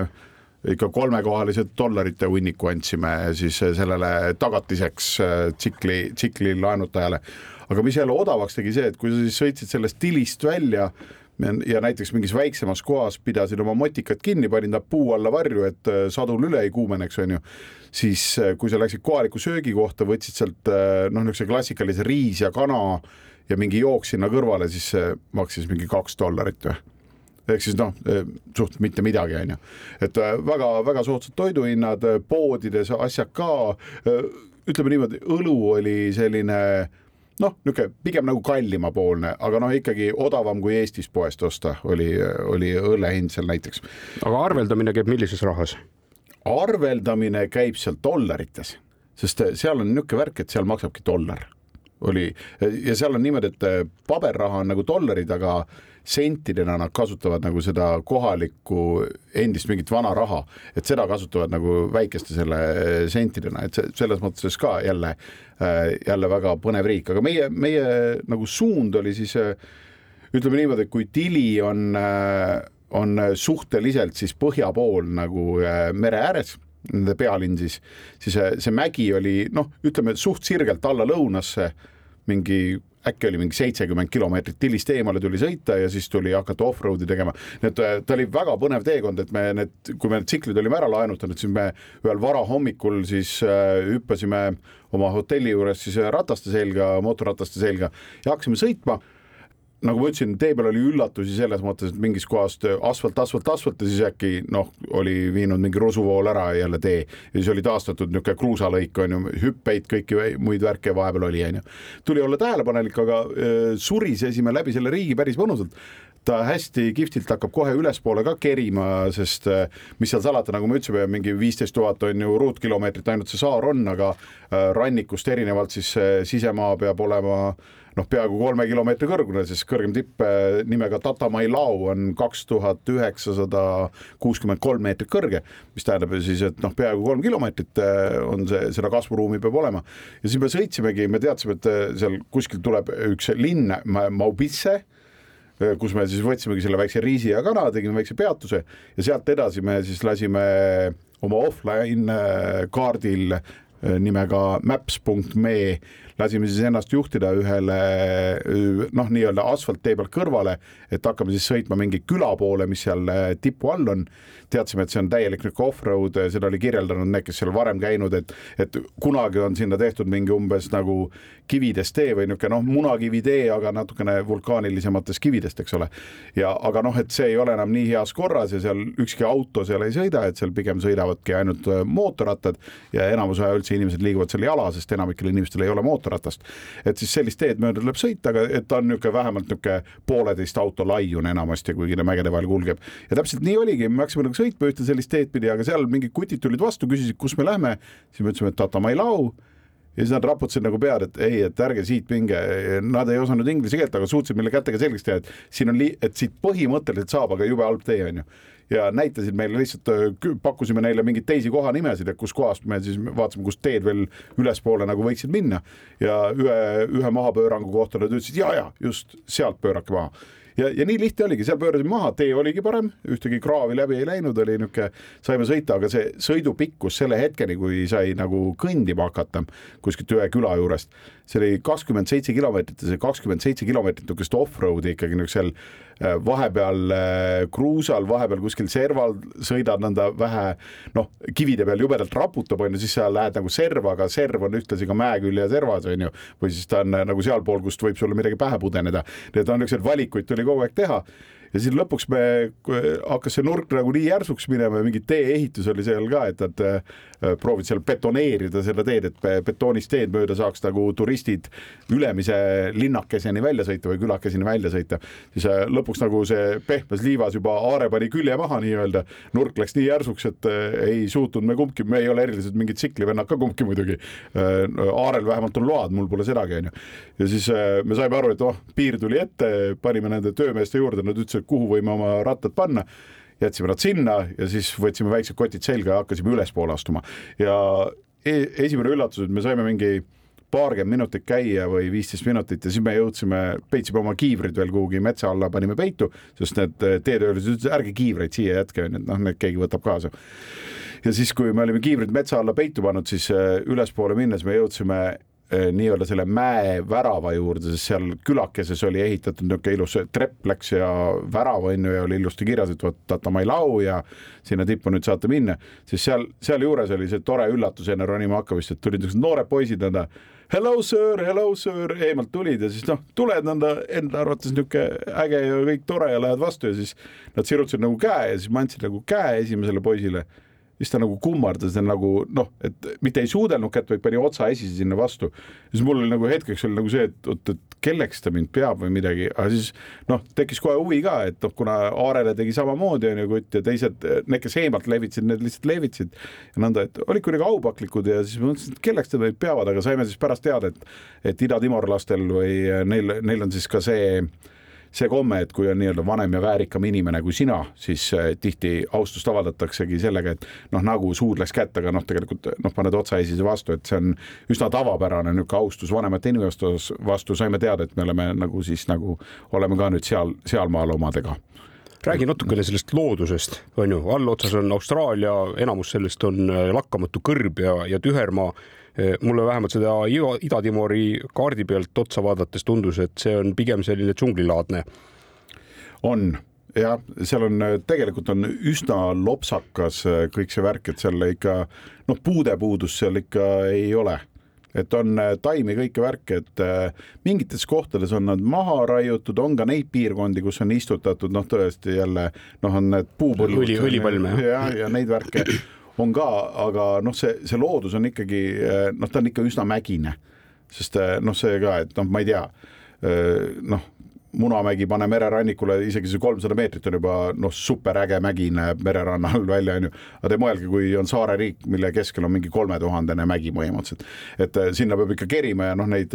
ikka kolmekohalised dollarite hunniku andsime siis sellele tagatiseks tsikli, tsikli laenutajale. aga mis jälle odavaks tegi see, et kui sa siis sõitsid sellest tilist välja ja näiteks mingis väiksemas kohas pidasin oma motikat kinni, panin ta puu alla varju, et äh, sadul üle ei kuumeneks, onju. siis äh, kui sa läksid kohalikku söögikohta, võtsid sealt äh, noh, niisuguse klassikalise riis ja kana ja mingi jook sinna kõrvale, siis see maksis mingi kaks dollarit või ehk siis noh, suht mitte midagi, onju. et väga-väga soodsad toiduhinnad, poodides asjad ka. ütleme niimoodi, õlu oli selline noh, niisugune pigem nagu kallimapoolne, aga noh, ikkagi odavam kui Eestis poest osta, oli, oli õlle hind seal näiteks.
aga arveldamine käib millises rahas?
arveldamine käib seal dollarites, sest seal on niisugune värk, et seal maksabki dollar oli ja seal on niimoodi, et paberraha on nagu dollarid, aga sentidena nad kasutavad nagu seda kohalikku endist mingit vana raha, et seda kasutavad nagu väikeste selle sentidena, et selles mõttes ka jälle, jälle väga põnev riik, aga meie, meie nagu suund oli siis ütleme niimoodi, et kui tili on, on suhteliselt siis põhja pool nagu mere ääres nende pealinn siis, siis see mägi oli noh, ütleme suht sirgelt alla lõunasse, mingi äkki oli mingi seitsekümmend kilomeetrit tilist eemale tuli sõita ja siis tuli hakata off-road'i tegema. nii et ta oli väga põnev teekond, et me need, kui me need tsiklid olime ära laenutanud, siis me ühel varahommikul siis äh, hüppasime oma hotelli juures siis rataste selga, mootorrataste selga ja hakkasime sõitma nagu ma ütlesin, tee peal oli üllatusi selles mõttes, et mingist kohast asfalt, asfalt, asfalt ja siis äkki noh, oli viinud mingi rusuvool ära jälle tee ja siis oli taastatud niisugune kruusalõik on ju, hüppeid, kõiki muid värke vahepeal oli, on ju. tuli olla tähelepanelik, aga surisesime läbi selle riigi päris mõnusalt ta hästi kihvtilt hakkab kohe ülespoole ka kerima, sest mis seal salata, nagu me ütlesime, mingi viisteist tuhat on ju ruutkilomeetrit ainult see saar on, aga rannikust erinevalt siis sisemaa peab olema äh, noh, peaaegu kolme kilomeetri kõrgune, siis kõrgem tipp eh, nimega Tatamai lau on kaks tuhat üheksasada kuuskümmend kolm meetrit kõrge, mis tähendab ju siis, et noh, peaaegu kolm kilomeetrit eh, on see, seda kasvuruumi peab olema. ja siis me sõitsimegi, me teadsime, et eh, seal kuskil tuleb üks linn, Maubisse kus me siis võtsimegi selle väikse riisi ja kana, tegime väikse peatuse ja sealt edasi me siis lasime oma offline kaardil nimega maps.me lasime siis ennast juhtida ühele noh, nii-öelda asfalttee pealt kõrvale, et hakkame siis sõitma mingi küla poole, mis seal äh, tipu all on. teadsime, et see on täielik niisugune off-road, seda oli kirjeldanud need, kes seal varem käinud, et, et kunagi on sinna tehtud mingi umbes nagu kividest tee või niisugune noh, munakivitee, aga natukene vulkaanilisemates kividest, eks ole. ja aga noh, et see ei ole enam nii heas korras ja seal ükski auto seal ei sõida, et seal pigem sõidavadki ainult äh, mootorrattad ja enamus aja üldse inimesed liiguvad seal jala, sest enamikel inimestel ei ole mootorratast jalgratast. et siis sellist teed mööda tuleb sõita, aga et ta on niisugune vähemalt niisugune pooleteist auto laiune enamasti, kuigi ta mägede vahel kulgeb. ja täpselt nii oligi, me hakkasime nagu sõitma ühte sellist teed pidi, aga seal mingid kutid tulid vastu, küsisid, kus me lähme. siis me ütlesime, et Tatamailau ja siis nad raputasid nagu pead, et ei, et ärge siit minge. Nad ei osanud inglise keelt, aga suutsid meile kätega selgeks teha, et siin on, et siit põhimõtteliselt saab, aga jube halb tee on ju ja näitasid meile lihtsalt, äh, pakkusime neile mingeid teisi kohanimesid, et kuskohast me siis vaatasime, kust teed veel ülespoole nagu võiksid minna. ja ühe, ühe mahapöörangu kohta nad ütlesid ja, ja just sealt pöörake maha ja, ja nii lihtne oligi, seal pöörasime maha, tee oligi parem, ühtegi kraavi läbi ei läinud, oli niisugune, saime sõita, aga see sõidu pikkus selle hetkeni, kui sai nagu kõndima hakata kuskilt ühe küla juurest, see oli kakskümmend seitse kilomeetrit ja see kakskümmend seitse kilomeetrit niisugust off-road'i ikkagi niisugusel äh, vahepeal äh, kruusal, vahepeal kuskil serval sõidad nõnda vähe noh, kivide peal jubedalt raputab, on ju, siis sa lähed nagu serva, aga serv on ühtlasi ka mäekülje servas, on ju, või siis ta on äh, nagu sealpool, kust võib sulle midagi pähe pudeneda. nii et on niisuguseid valikuid tuli kogu aeg teha ja siis lõpuks me, hakkas see nurk nagu nii järsuks minema ja mingi tee-ehitus oli seal ka, et nad äh, proovid seal betoneerida seda teed, et betoonist teed mööda saaks nagu turistid ülemise linnakeseni välja sõita või külakeseni välja sõita. siis äh, lõpuks nagu see pehmes liivas juba aare pani külje maha nii-öelda, nurk läks nii järsuks, et äh, ei suutnud me kumbki, me ei ole erilised mingid tsiklivennad ka kumbki muidugi. Aarel vähemalt on load, mul pole sedagi, onju. ja siis me saime aru, et oh, piir tuli ette, panime nende töömeeste juurde, nad ütlesid, kuhu võime oma rattad panna jätsime nad sinna ja siis võtsime väiksed kotid selga ja hakkasime ülespoole astuma ja e esimene üllatus, et me saime mingi paarkümmend minutit käia või viisteist minutit ja siis me jõudsime, peitsime oma kiivrid veel kuhugi metsa alla, panime peitu, sest need teetöölised ütlesid, ärge kiivreid siia jätke, onju, et noh, need keegi võtab kaasa. ja siis, kui me olime kiivrid metsa alla peitu pannud, siis ülespoole minnes me jõudsime Eh, nii-öelda selle mäe värava juurde, sest seal külakeses oli ehitatud niisugune ilus trepp läks ja värav on ju ja oli ilusti kirjas, et vot Tatamailau ja sinna tippu nüüd saate minna, siis seal, sealjuures oli see tore üllatus enne ronima hakkamist, et tulid niisugused noored poisid nõnda. Hello sir, hello sir, eemalt tulid ja siis noh, tuled nõnda enda arvates niisugune äge ja kõik tore ja lähed vastu ja siis nad sirutasid nagu käe ja siis ma andsin nagu käe esimesele poisile siis ta nagu kummardas ja nagu noh, et mitte ei suudelnud kätt, vaid pani otsa esisi sinna vastu. siis mul oli nagu hetkeks oli nagu see, et oot, et kelleks ta mind peab või midagi, aga siis noh, tekkis kohe huvi ka, et noh, kuna Aarele tegi samamoodi onju kutt ja teised, need, kes eemalt levitasid, need lihtsalt levitasid ja nõnda, et olid kuidagi aupaklikud ja siis mõtlesin, et kelleks te meid peavad, aga saime siis pärast teada, et et ida-timorlastel või neil, neil on siis ka see see komme, et kui on nii-öelda vanem ja väärikam inimene kui sina, siis äh, tihti austust avaldataksegi sellega, et noh, nagu suudleks kätt, aga noh, tegelikult noh, paned otsaesise vastu, et see on üsna tavapärane niisugune austus vanemate inimeste vastu, saime teada, et me oleme nagu siis nagu oleme ka nüüd seal, sealmaal omadega.
Räägi natukene sellest loodusest, on ju, allotsas on Austraalia, enamus sellest on äh, lakkamatu kõrb ja, ja tühermaa. Eh, mulle vähemalt seda Ida-Timori kaardi pealt otsa vaadates tundus, et see on pigem selline džunglilaadne.
on jah, seal on tegelikult on üsna lopsakas eh, kõik see värk, et seal ikka noh, puudepuudust seal ikka ei ole et on eh, taimi kõike värki, et mingites kohtades on nad maha raiutud, on ka neid piirkondi, kus on istutatud, noh, tõesti jälle noh, on need puupõllud.
õli, õlipalme
ja, ja neid värke on ka, aga noh, see, see loodus on ikkagi noh, ta on ikka üsna mägine, sest noh, see ka, et noh, ma ei tea, noh Munamägi, pane mererannikule, isegi see kolmsada meetrit on juba noh, superäge mägi näeb mererannal välja, onju. aga te mõelge, kui on saareriik, mille keskel on mingi kolmetuhandene mägi põhimõtteliselt, et sinna peab ikka kerima ja noh, neid,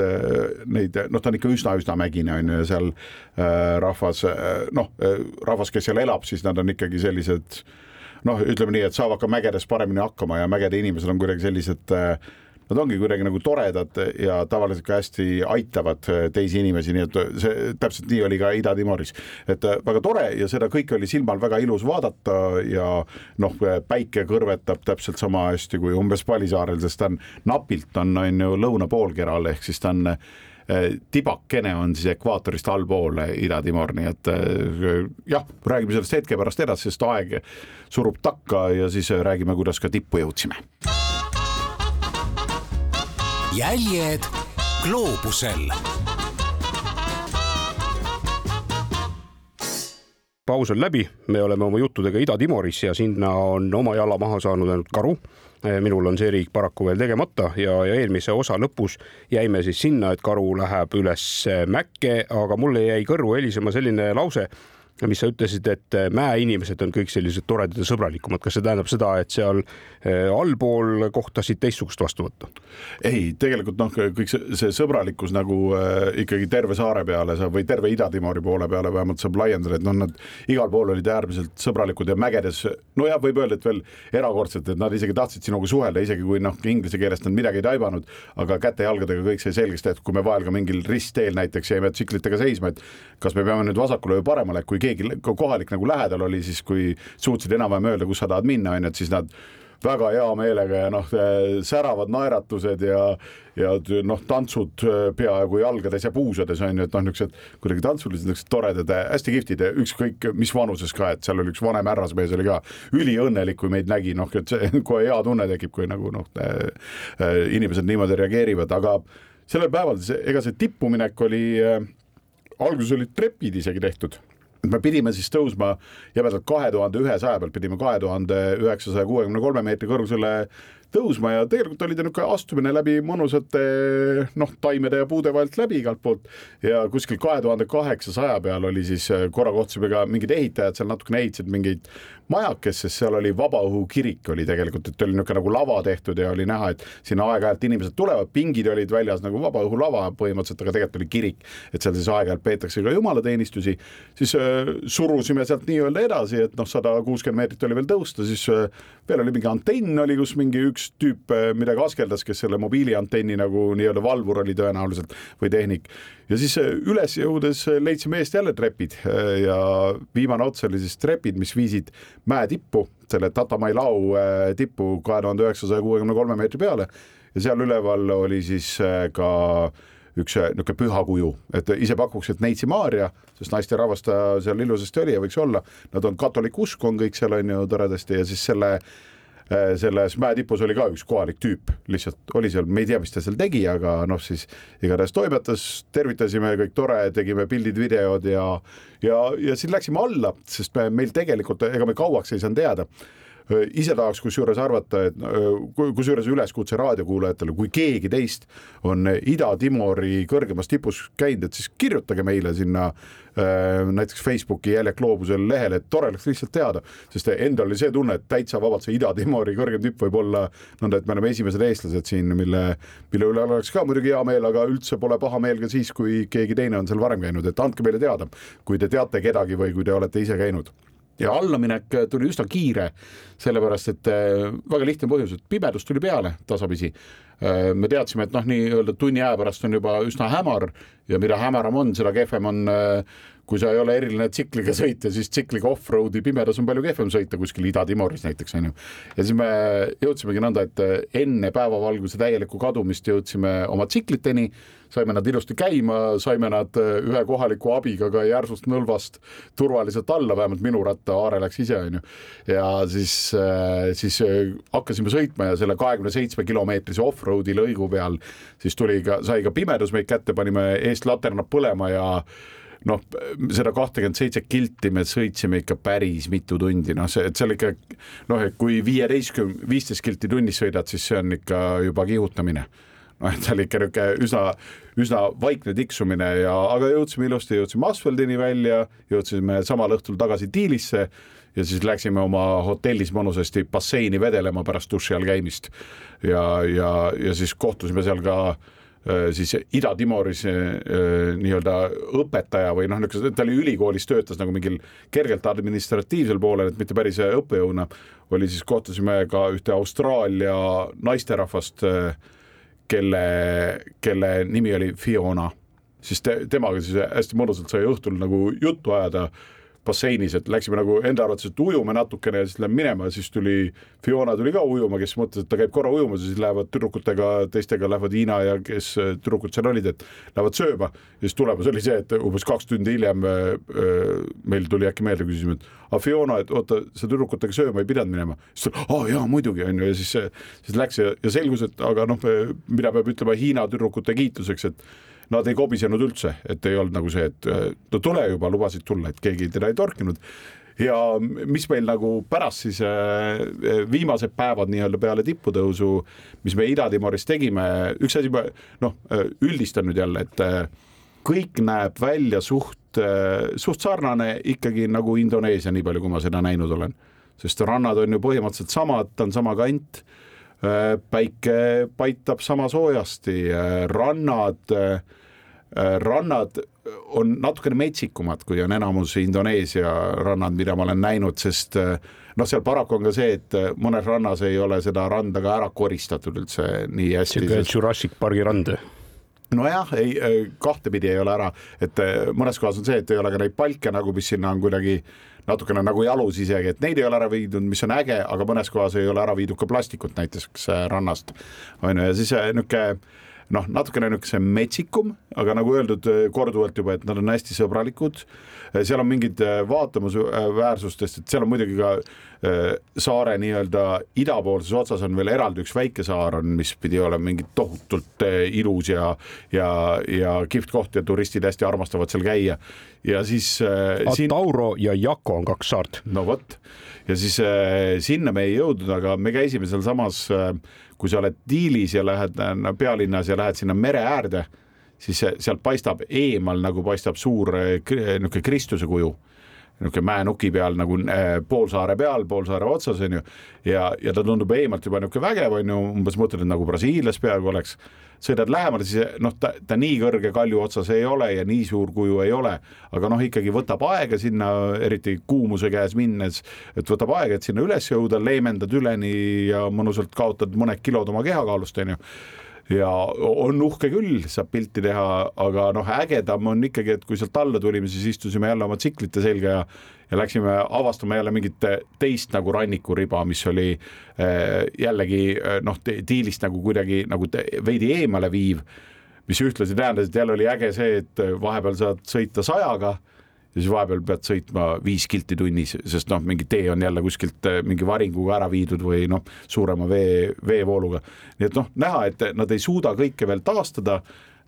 neid noh, ta on ikka üsna-üsna mägine onju ja seal äh, rahvas noh, rahvas, kes seal elab, siis nad on ikkagi sellised noh, ütleme nii, et saavad ka mägedes paremini hakkama ja mägede inimesed on kuidagi sellised äh, Nad ongi kuidagi nagu toredad ja tavaliselt ka hästi aitavad äh, teisi inimesi, nii et see täpselt nii oli ka Ida-Timoris. et äh, väga tore ja seda kõike oli silmal väga ilus vaadata ja noh, päike kõrvetab täpselt sama hästi kui umbes Palisaarel, sest ta on napilt on, on ju lõuna poolkeral, ehk siis ta on tibakene on siis ekvaatorist allpool Ida-Timor, nii et eh, jah, räägime sellest hetke pärast edasi, sest aeg surub takka ja siis räägime, kuidas ka tippu jõudsime.
jäljed gloobusel
paus on läbi, me oleme oma juttudega Ida-Timoris ja sinna on oma jala maha saanud ainult karu. Minul on see riik paraku veel tegemata ja, ja eelmise osa lõpus jäime siis sinna, et karu läheb üles mäkke, aga mulle jäi kõrvu helisema selline lause mis sa ütlesid, et äh, mäeinimesed on kõik sellised toredad ja sõbralikumad, kas see tähendab seda, et seal äh, allpool kohtasid teistsugust vastuvõttu?
ei, tegelikult noh, kõik see, see sõbralikkus nagu äh, ikkagi terve saare peale saab või terve Ida-Timori poole peale vähemalt saab laiendada, et noh, nad igal pool olid äärmiselt sõbralikud ja mägedes, nojah, võib öelda, et veel erakordselt, et nad isegi tahtsid sinuga suhelda, isegi kui noh, inglise keelest nad midagi ei taibanud, aga käte-jalgadega kõik sai selgeks tehtud, kui me vahel ka mingil ristteel näiteks jäime tsiklitega seisma, et kas me peame nüüd vasakule või paremale, kui keegi kohalik nagu lähedal oli, siis kui suutsid enam-vähem öelda, kus sa tahad minna, onju, et siis nad väga hea meelega ja noh, säravad naeratused ja, ja noh, tantsud peaaegu jalgades ja puusades on ju, et noh, niisugused kuidagi tantsulised, niisugused toredad, hästi kihvtid, ükskõik mis vanuses ka, et seal oli üks vanem härrasmees oli ka üliõnnelik, kui meid nägi, noh, et see kohe hea tunne tekib, kui nagu noh, inimesed niimoodi reageerivad, aga sellel päeval, ega see tippuminek oli äh, alguses olid trepid isegi tehtud me pidime siis tõusma jämedalt kahe tuhande ühesaja pealt, pidime kahe tuhande üheksasaja kuuekümne kolme meetri kõrgusele tõusma ja tegelikult oli ta niisugune astumine läbi mõnusate noh, taimede ja puude vahelt läbi igalt poolt. Ja kuskil kahe tuhande kaheksasaja peal oli siis äh, korra kohtusime ka mingid ehitajad seal natukene ehitasid mingeid majakest, sest seal oli vabaõhukirik oli tegelikult, et oli niisugune nagu lava tehtud ja oli näha, et sinna aeg-ajalt inimesed tulevad, pingid olid väljas nagu vabaõhulava põhimõtteliselt, aga tegelikult oli kirik, et seal siis aeg-ajalt peetakse ka jumalateenistusi, siis äh, surusime sealt nii-öelda edasi, et noh, sada kuuskümmend meetrit oli veel tõusta, siis äh, veel oli mingi antenn oli, kus mingi üks tüüp midagi askeldas, kes selle mobiiliantenni nagu nii-öelda valvur oli tõenäoliselt või tehnik. ja siis üles jõudes leidsime eest jälle trepid ja viimane ots oli siis trepid, mis viisid mäe tippu, selle Tatamailau tippu kahe tuhande üheksasaja kuuekümne kolme meetri peale. Ja seal üleval oli siis ka üks niisugune püha kuju, et ise pakuks, et Neitsi Maarja, sest naisterahvas ta seal ilusasti oli ja võiks olla, nad on katoliku usk on kõik seal on ju toredasti. Ja siis selle Äh, selles mäe tipus oli ka üks kohalik tüüp, lihtsalt oli seal, me ei tea, mis ta seal tegi, aga noh, siis igatahes toimetas, tervitasime, kõik tore, tegime pildid-videod ja ja, ja siis läksime alla, sest me, meil tegelikult, ega me kauaks ei saanud jääda Äh, ise tahaks kusjuures arvata, et äh, kusjuures üleskutse raadiokuulajatele, kui keegi teist on Ida-Timori kõrgemas tipus käinud, et siis kirjutage meile sinna äh, näiteks Facebooki Jäljak loobusel lehele, et tore oleks lihtsalt teada, sest endal oli see tunne, et täitsa vabalt see Ida-Timori kõrgem tipp võib olla nõnda, et me oleme esimesed eestlased siin, mille, mille üle oleks ka muidugi hea meel, aga üldse pole paha meel ka siis, kui keegi teine on seal varem käinud, et andke meile teada, kui te teate kedagi või kui te olete ise käinud ja allaminek tuli üsna kiire, sellepärast et äh, väga lihtne põhjus, et pimedus tuli peale tasapisi. Äh, me teadsime, et noh, nii-öelda tunni aja pärast on juba üsna hämar ja mida hämaram on, seda kehvem on äh, kui sa ei ole eriline tsikliga sõitja, siis tsikliga off-road'i pimedas on palju kehvem sõita kuskil Ida-Timoris näiteks onju. ja siis me jõudsimegi nõnda, et enne päevavalguse täielikku kadumist jõudsime oma tsikliteni, saime nad ilusti käima, saime nad ühe kohaliku abiga ka järsust nõlvast turvaliselt alla, vähemalt minu ratta Aare läks ise onju. ja siis, siis hakkasime sõitma ja selle kahekümne seitsme kilomeetrise off-road'i lõigu peal siis tuli ka, sai ka pimedus meid kätte, panime eest laternad põlema ja noh, seda kahtekümmet seitse kilti me sõitsime ikka päris mitu tundi, noh, see, et seal ikka noh, et kui viieteistkümne, viisteist kilti tunnis sõidad, siis see on ikka juba kihutamine noh, et see oli ikka niisugune üsna, üsna vaikne tiksumine ja, aga jõudsime ilusti, jõudsime asfaldini välja, jõudsime samal õhtul tagasi Tiilisse ja siis läksime oma hotellis mõnusasti basseini vedelema pärast duši all käimist. ja, ja, ja siis kohtusime seal ka Äh, siis Ida-Timoris äh, äh, nii-öelda õpetaja või noh, niisugune, ta oli ülikoolis, töötas nagu mingil kergelt administratiivsel poolel, et mitte päris õppejõuna, oli siis, kohtusime ka ühte Austraalia naisterahvast, kelle, kelle nimi oli Fiona, siis te, temaga siis hästi mõnusalt sai õhtul nagu juttu ajada basseinis, et läksime nagu enda arvates, et ujume natukene ja siis läheme minema ja siis tuli, Fiona tuli ka ujuma, kes mõtles, et ta käib korra ujumas ja siis lähevad tüdrukutega, teistega lähevad Hiina ja kes tüdrukud seal olid, et lähevad sööma. ja siis tulemus oli see, et umbes kaks tundi hiljem äh, äh, meil tuli äkki meelde, küsisime, et aga Fiona, et oota, sa tüdrukutega sööma ei pidanud minema. siis ta, aa jaa, muidugi on ju ja siis, siis läks ja, ja selgus, et aga noh, mida peab ütlema Hiina tüdrukute kiituseks, et nad ei kobisenud üldse, et ei olnud nagu see, et no tule juba, lubasid tulla, et keegi teda ei torkinud ja mis meil nagu pärast siis äh, viimased päevad nii-öelda peale tipputõusu, mis me Ida-Timoris tegime, üks asi, noh, üldistan nüüd jälle, et äh, kõik näeb välja suht, äh, suht sarnane ikkagi nagu Indoneesia, nii palju, kui ma seda näinud olen. sest rannad on ju põhimõtteliselt samad, ta on sama kant Äh, päike paitab sama soojasti, äh, rannad, äh, rannad on natukene metsikumad, kui on enamus Indoneesia rannad, mida ma olen näinud, sest noh, seal paraku on ka see, et mõnes rannas ei ole seda randa ka ära koristatud üldse nii hästi.
sihuke Jurassic Parki rand
nojah, ei kahtepidi ei ole ära, et mõnes kohas on see, et ei ole ka neid palke nagu, mis sinna on kuidagi natukene nagu jalus isegi, et neid ei ole ära viidud, mis on äge, aga mõnes kohas ei ole ära viidud ka plastikut näiteks äh, rannast. on ju, ja siis äh, niisugune noh, natukene niisuguse metsikum, aga nagu öeldud äh, korduvalt juba, et nad on hästi sõbralikud. seal on mingid vaatamusväärsustest, et seal on muidugi ka saare nii-öelda idapoolses otsas on veel eraldi üks väike saar on, mis pidi olema mingi tohutult ilus ja, ja, ja kihvt koht ja turistid hästi armastavad seal käia ja siis
äh,. Siin... Tauro ja Jako on kaks saart.
no vot ja siis sinna me ei jõudnud, aga me käisime sealsamas kui sa oled Diilis ja lähed äh, pealinnas ja lähed sinna mere äärde, siis sealt paistab eemal nagu paistab suur äh, niisugune Kristuse kuju niisugune mäenuki peal nagu äh, poolsaare peal, poolsaare otsas onju. ja, ja ta tundub eemalt juba niisugune vägev onju, umbes mõtled, nagu Brasiilias peaaegu oleks. sõidad lähemale, siis noh, ta, ta nii kõrge kalju otsas ei ole ja nii suur kuju ei ole, aga noh, ikkagi võtab aega sinna, eriti kuumuse käes minnes, et võtab aega, et sinna üles jõuda, leemendad üleni ja mõnusalt kaotad mõned kilod oma kehakaalust onju ja on uhke küll, saab pilti teha, aga noh, ägedam on ikkagi, et kui sealt alla tulime, siis istusime jälle oma tsiklite selga ja ja läksime avastama jälle mingit teist nagu rannikuriba, mis oli äh, jällegi äh, noh, diilist nagu kuidagi nagu veidi eemale viiv, mis ühtlasi tähendas, et jälle oli äge see, et vahepeal saad sõita sajaga ja siis vahepeal pead sõitma viis kilti tunnis, sest noh, mingi tee on jälle kuskilt eh, mingi varinguga ära viidud või noh, suurema vee, veevooluga. nii et noh, näha, et nad ei suuda kõike veel taastada.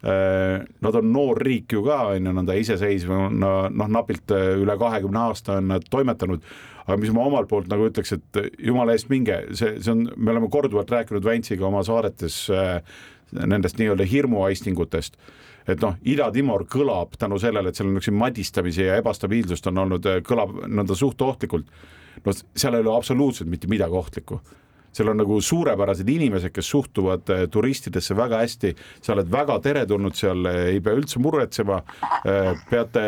Eh, nad on noor riik ju ka, on ju, nõnda iseseisev, noh, napilt eh, üle kahekümne aasta on nad toimetanud aga mis ma omalt poolt nagu ütleks, et jumala eest minge, see, see on, me oleme korduvalt rääkinud Väntsiga oma saadetes äh, nendest nii-öelda hirmuaistingutest et noh, Ida-Timor kõlab tänu sellele, et seal on niisuguseid madistamisi ja ebastabiilsust on olnud, kõlab nõnda suht ohtlikult. no seal ei ole absoluutselt mitte midagi ohtlikku seal on nagu suurepärased inimesed, kes suhtuvad eh, turistidesse väga hästi, sa oled väga teretulnud seal, eh, ei pea üldse muretsema. Peate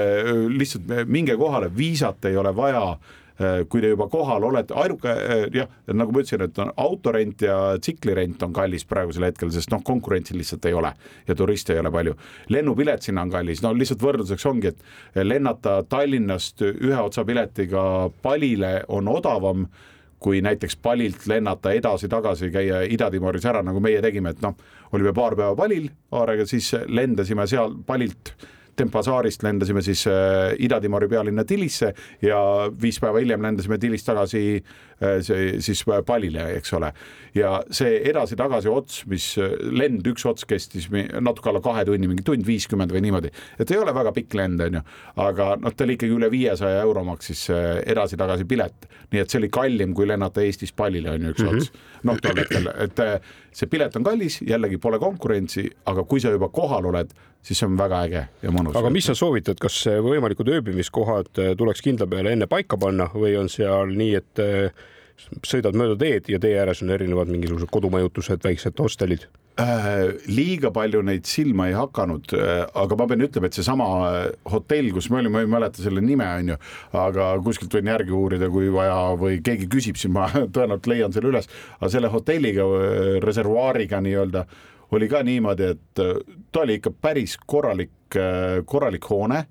lihtsalt minge kohale, viisat ei ole vaja Äh, kui te juba kohal olete, ainuke äh, jah, nagu ma ütlesin, et on autorent ja tsiklirent on kallis praegusel hetkel, sest noh, konkurentsi lihtsalt ei ole ja turiste ei ole palju. lennupilet sinna on kallis, no lihtsalt võrdluseks ongi, et lennata Tallinnast ühe otsa piletiga Palile on odavam kui näiteks Palilt lennata edasi-tagasi, käia Ida-Timoris ära, nagu meie tegime, et noh, olime paar päeva Palil Aarega, siis lendasime seal Palilt Tempasaarist lendasime siis äh, Ida-Timori pealinna Tilisse ja viis päeva hiljem lendasime Tilist tagasi siis Palile, eks ole. ja see edasi-tagasi ots, mis äh, lend, üks ots kestis natuke alla kahe tunni, mingi tund viiskümmend või niimoodi, et ei ole väga pikk lend, onju, aga noh, ta oli ikkagi üle viiesaja euro maksis edasi-tagasi pilet, nii et see oli kallim kui lennata Eestis Palile on ju üks mm -hmm. ots. noh, tol hetkel, et see pilet on kallis, jällegi pole konkurentsi, aga kui sa juba kohal oled siis see on väga äge ja mõnus.
aga mis sa soovitad, kas võimalikud ööbimiskohad äh, tuleks kindla peale enne paika panna või on seal nii, et äh, sõidad mööda teed ja tee ääres on erinevad mingisugused kodumajutused, väiksed hostelid?
Äh, liiga palju neid silma ei hakanud, aga ma pean ütlema, et seesama hotell, kus me olime, ma ei mäleta selle nime, onju, aga kuskilt võin järgi uurida, kui vaja või keegi küsib, siis ma tõenäoliselt leian selle üles, aga selle hotelliga, reservuaariga nii-öelda oli ka niimoodi, et äh, ta oli ikka päris korralik, äh, korralik hoone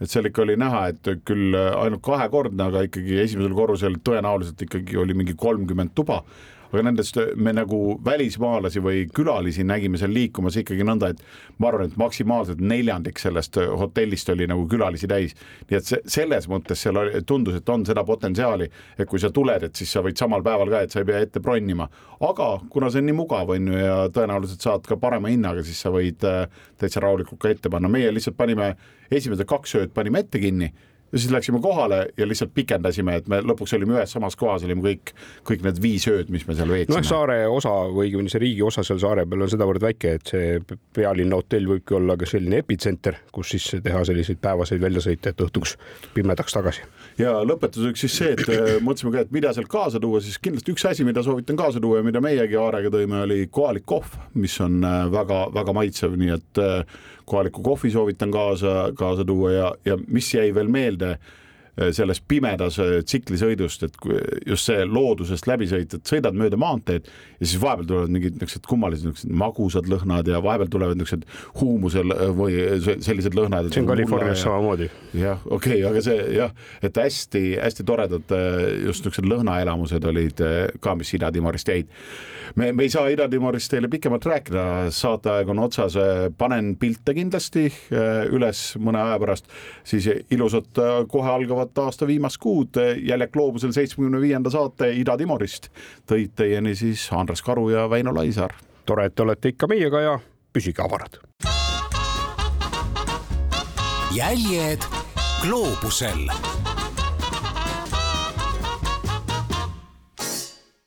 et seal ikka oli näha, et küll äh, ainult kahekordne, aga ikkagi esimesel korrusel tõenäoliselt ikkagi oli mingi kolmkümmend tuba aga nendest me nagu välismaalasi või külalisi nägime seal liikumas ikkagi nõnda, et ma arvan, et maksimaalselt neljandik sellest hotellist oli nagu külalisi täis. nii et see selles mõttes seal oli, tundus, et on seda potentsiaali, et kui sa tuled, et siis sa võid samal päeval ka, et sa ei pea ette bronnima. aga kuna see on nii mugav, on ju, ja tõenäoliselt saad ka parema hinnaga, siis sa võid äh, täitsa rahulikult ka ette panna, meie lihtsalt panime esimesed kaks ööd panime ette kinni ja siis läksime kohale ja lihtsalt pikendasime, et me lõpuks olime ühes samas kohas, olime kõik, kõik need viis ööd, mis me seal veetsime.
noh, saare osa või õigemini see riigi osa seal saare peal on sedavõrd väike, et see pealinna hotell võibki olla ka selline epitsenter, kus siis teha selliseid päevaseid väljasõite, et õhtuks pimedaks tagasi.
ja lõpetuseks siis see, et äh, mõtlesime ka, et mida sealt kaasa tuua, siis kindlasti üks asi, mida soovitan kaasa tuua ja mida meiegi Aarega tõime, oli kohalik kohv, mis on väga-väga äh, maitsev, nii et äh, kohaliku kohvi soovitan kaasa, kaasa tuua ja, ja mis jäi veel meelde eh, selles pimedas eh, tsiklisõidust, et just see loodusest läbisõit, et sõidad mööda maanteed ja siis vahepeal tulevad mingid niisugused kummalised niisugused magusad lõhnad ja vahepeal tulevad niisugused huumusel või sellised lõhnad.
see on Californias samamoodi.
jah, okei okay,, aga see jah, et hästi-hästi toredad just niisugused lõhnaelamused olid ka, mis Ida-Timorist jäid me, me ei saa Ida-Timorist teile pikemalt rääkida, saateaeg on otsas, panen pilte kindlasti äh, üles mõne aja pärast, siis ilusat äh, kohe algavat aasta viimast kuud, Jäljak gloobusel seitsmekümne viienda saate Ida-Timorist tõid teieni siis Andres Karu ja Väino Laisaar.
tore, et olete ikka meiega ja püsige avarad.
jäljed gloobusel